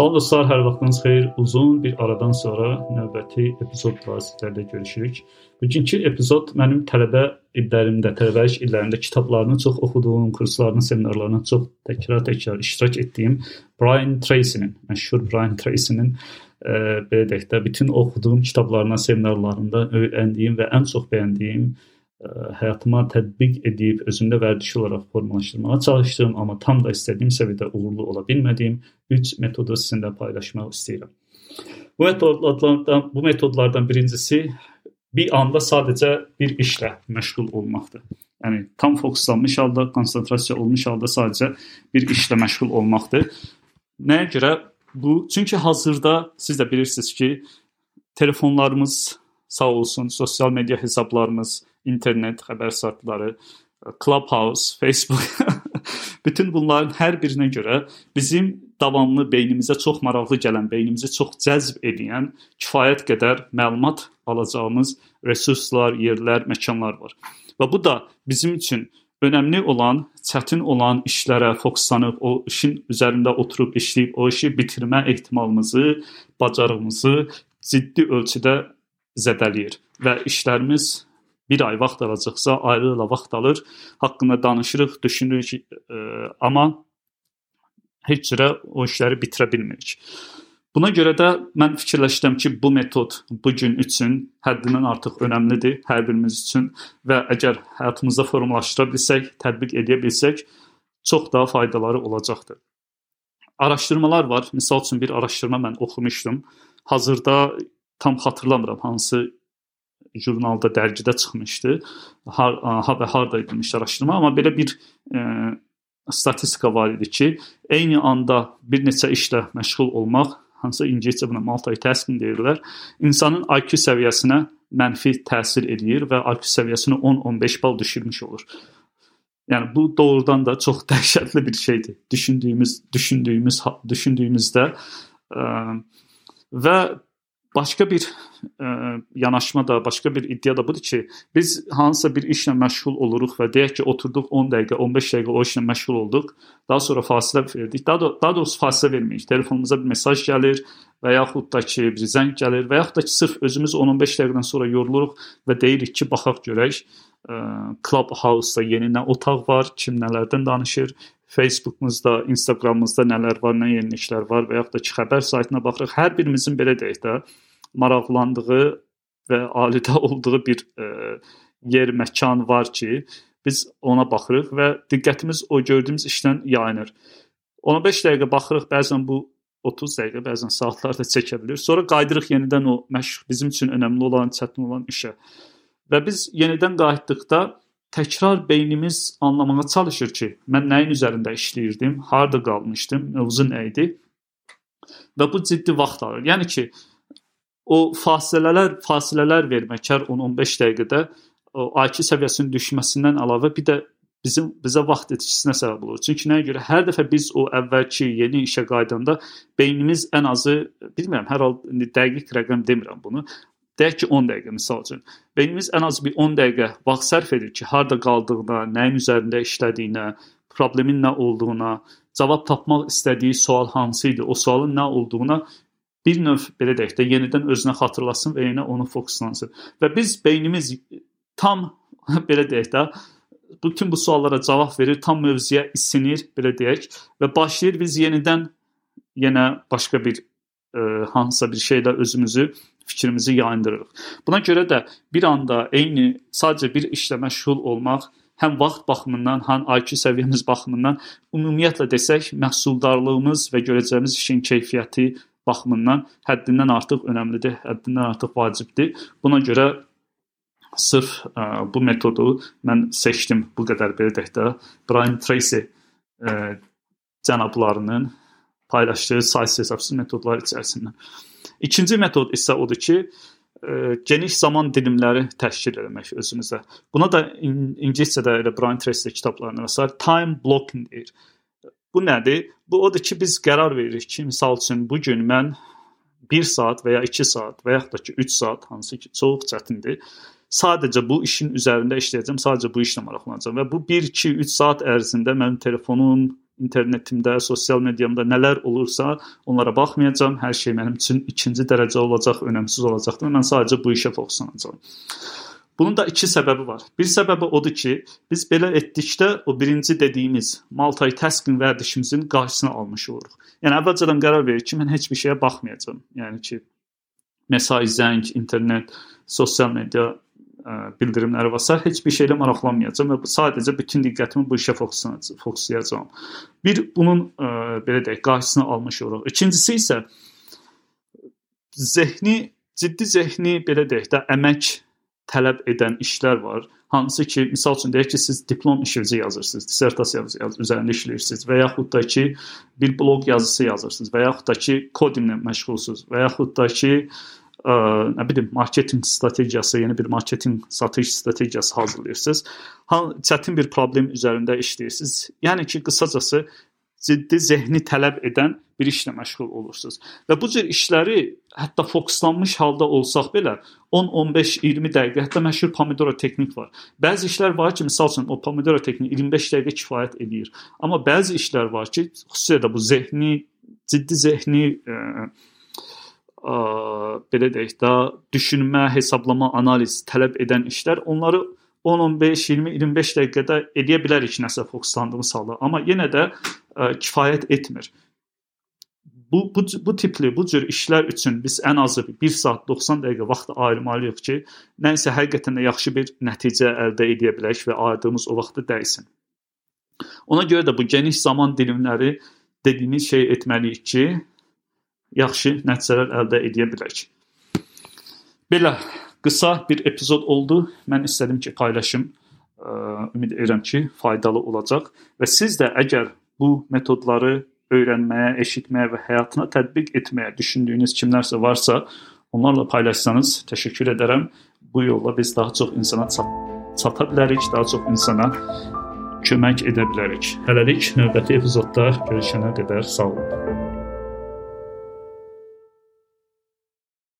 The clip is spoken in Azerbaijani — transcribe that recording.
Salam dostlar, hər vaxtınız xeyir. Uzun bir aradan sonra növbəti epizodla sizlərlə görüşürük. Bugünkü epizod mənim tələbə illərimdə, tələbəlik illərimdə kitablarını çox oxuduğum, kurslarını, seminarlarına çox təkrar-təkrar iştirak etdiyim Brian Tracy-nin, məşhur Brian Tracy-nin e, belə deyək də bütün oxuduğum kitablarına, seminarlarında öyrəndiyim və ən çox bəyəndiyim həyatıma tətbiq edib özümdə vərdiş olaraq formalaşdırmağa çalışdığım, amma tam da istədiyim səviyyədə uğurlu ola bilmədiyim 3 metodu sizinlə paylaşmaq istəyirəm. Bu metodlardan bu metodlardan birincisi bir anda sadəcə bir işlə məşğul olmaqdır. Yəni tam fokuslanmış halda, konsentrasiya olmuş halda sadəcə bir işlə məşğul olmaqdır. Nəyə görə? Bu çünki hazırda siz də bilirsiniz ki, telefonlarımız sağ olsun, sosial media hesablarımız, internet xəbər saytları, Clubhouse, Facebook bütün bunların hər birinə görə bizim davamlı beynimizə çox maraqlı gələn, beynimizi çox cəzb edən kifayət qədər məlumat alacağımız resurslar, yerlər, məkanlar var. Və bu da bizim üçün önəmli olan, çətin olan işlərə fokuslanıb o işin üzərində oturub işləyib o işi bitirmə ehtimalımızı, bacarığımızı ciddi ölçüdə zədələyir və işlərimiz bir ay vaxt alacaqsa ayrı-ayrı vaxt alır. Haqqında danışırıq, düşünürük, e, amma heç cürə o işləri bitirə bilmirik. Buna görə də mən fikirləşdim ki, bu metod bu gün üçün həddindən artıq önəmlidir hər birimiz üçün və əgər həyatımızda formalaşdıra bilsək, tətbiq edə bilsək, çox daha faydaları olacaqdır. Araşdırmalar var. Məsəl üçün bir araşdırma mən oxumuşdum. Hazırda tam xatırlamıram hansı jurnalda, dərgidə çıxmışdı. Har, ha və harda edilmiş araşdırma, amma belə bir e, statistika var idi ki, eyni anda bir neçə işlə məşğul olmaq, hansı ingiliscə buna multitasking deyirlər, insanın IQ səviyyəsinə mənfi təsir eləyir və IQ səviyyəsini 10-15 bal düşürmüş olur. Yəni bu doğrudan da çox dəhşətli bir şeydir. Düşündüyümüz, düşündüyümüz, düşündüyümüzdə ə, və başqa bir ə, e, yanaşma da, başqa bir iddia da budur ki, biz hansısa bir işlə məşğul oluruq və deyək ki, oturduq 10 dəqiqə, 15 dəqiqə o işlə məşğul olduq. Daha sonra fasilə verdik. Daha, da, daha doğrusu fasilə vermirik. Telefonumuza bir mesaj gəlir və yaxud da ki, bir zəng gəlir və yaxud da ki, sırf özümüz 10-15 dəqiqədən sonra yoruluruq və deyirik ki, baxaq görək, ə, e, Clubhouse-da yeni nə otaq var, kim nələrdən danışır, Facebook'umuzda, Instagramımızda nələr var, nə yeniliklər var və yaxud da ki, xəbər saytına baxırıq. Hər birimizin belə deyək də maraqlandığı və alidə olduğu bir ə, e, yer, məkan var ki, biz ona baxırıq və diqqətimiz o gördüyümüz işdən yayınır. 15 dəqiqə baxırıq, bəzən bu 30 dəqiqə, bəzən saatlar da çəkə bilər. Sonra qayıdırıq yenidən o məşq bizim üçün önəmli olan, çətin olan işə. Və biz yenidən qayıtdıqda təkrar beynimiz anlamağa çalışır ki, mən nəyin üzərində işləyirdim, harda qalmışdım, mövzu nə idi? Və bu ciddi vaxt alır. Yəni ki, o fasilələr, fasilələr vermək hər 10-15 dəqiqədə o IQ səviyyəsinin düşməsindən əlavə bir də bizim bizə vaxt itkisinə səbəb olur. Çünki nəyə görə hər dəfə biz o əvvəlki yeni işə qayıdanda beynimiz ən azı bilmirəm, hər hal dəqiq rəqəm demirəm bunu. Deyək ki 10 dəqiqə misal üçün. Beynimiz ən az bir 10 dəqiqə vaxt sərf edir ki, harda qaldığına, nəyin üzərində işlədiyinə, problemin nə olduğuna, cavab tapmaq istədiyi sual hansı idi, o sualın nə olduğuna bir növ belə deyək də yenidən özünə xatırlasın və yenə onu fokuslansın. Və biz beynimiz tam belə deyək də bütün bu suallara cavab verir, tam mövzuya isinir, belə deyək və başlayır biz yenidən yenə başqa bir ə, hansısa bir şeylə özümüzü fikrimizi yayındırırıq. Buna görə də bir anda eyni sadəcə bir işlə məşğul olmaq həm vaxt baxımından, həm IQ səviyyəmiz baxımından ümumiyyətlə desək, məhsuldarlığımız və görəcəyimiz işin keyfiyyəti baxımından həddindən artıq önəmlidir, həddindən artıq vacibdir. Buna görə sırf ə, bu metodu mən seçdim. Bu qədər belə deyək də Brian Tracy ə, cənablarının paylaşdığı saysız-hesabsız metodlar içərisindən. İkinci metod isə odur ki, e, geniş zaman dilimləri təşkil etmək özümüzə. Buna da ingiliscədə elə Brian Tracy kitablarında məsəl time blocking deyir. Bu nədir? Bu odur ki, biz qərar veririk ki, misal üçün bu gün mən 1 saat və ya 2 saat və yaxud da ki 3 saat hansı ki çox çətindir. Sadəcə bu işin üzərində işləyəcəm, sadəcə bu işlə maraqlanacağam və bu 1, 2, 3 saat ərzində mənim telefonum, internetimdə, sosial mediamda nələr olursa, onlara baxmayacağam. Hər şey mənim üçün ikinci dərəcə olacaq, önəmsiz olacaqdır. Mən sadəcə bu işə fokuslanacağam. Bunun da iki səbəbi var. Bir səbəbi odur ki, biz belə etdikdə o birinci dediyimiz multitasking vərdişimizin qarşısını almış oluruq. Yəni əvvəlcədən qərar veririk ki, mən heç bir şeyə baxmayacağam. Yəni ki, mesaj, zəng, internet, sosial media bildirimləri s. heç bir şeylə maraqlanmayacağam və sadəcə bütün diqqətimi bu işə fokuslayacağam. Bir bunun ə, belə deyək, qarşısını almış oluruq. İkincisi isə zehni ciddi zehni belə deyək də əmək tələb edən işlər var. Hansı ki, misal üçün deyək ki, siz diplom işinizi yazırsınız, dissertasiya üzərində işləyirsiniz və yaxud da ki, bir bloq yazısı yazırsınız və yaxud da ki, kodinlə məşğulsunuz və yaxud da ki, ə, nə bilim, marketinq strategiyası, yeni bir marketinq satış strategiyası hazırlayırsınız. Ha, çətin bir problem üzərində işləyirsiniz. Yəni ki, qısacası ciddi zehni tələb edən bir işlə məşğul olursunuz. Və bu cür işləri hətta fokuslanmış halda olsaq belə 10, 15, 20 dəqiqə, hətta məşhur pomidoro texnik var. Bəzi işlər var ki, məsəl üçün o pomidoro texniyi 25 dəqiqə kifayət edir. Amma bəzi işlər var ki, xüsusilə də bu zehni, ciddi zehni ə, ə, e, belə deyək də düşünmə, hesablama, analiz tələb edən işlər onları 10, 15, 20, 25 dəqiqədə edə bilərik nəsə fokuslandığımız halda, amma yenə də ə, kifayət etmir. Bu, bu, bu tipli, bu cür işlər üçün biz ən azı 1 saat 90 dəqiqə vaxt ayırmalıyıq ki, nəsə həqiqətən də yaxşı bir nəticə əldə edə bilək və ayırdığımız o vaxtı dəysin. Ona görə də bu geniş zaman dilimləri dediyimiz şey etməliyik ki, yaxşı nəticələr əldə edə bilək. Belə qısa bir epizod oldu. Mən istədim ki, paylaşım. Ümid edirəm ki, faydalı olacaq və siz də əgər bu metodları öyrənməyə, eşitməyə və həyatına tətbiq etməyə düşündüyünüz kimlərsə varsa, onlarla paylaşsanız təşəkkür edərəm. Bu yolla biz daha çox insana çata bilərik, daha çox insana kömək edə bilərik. Hələlik növbəti epizodda görüşənə qədər sağ olun.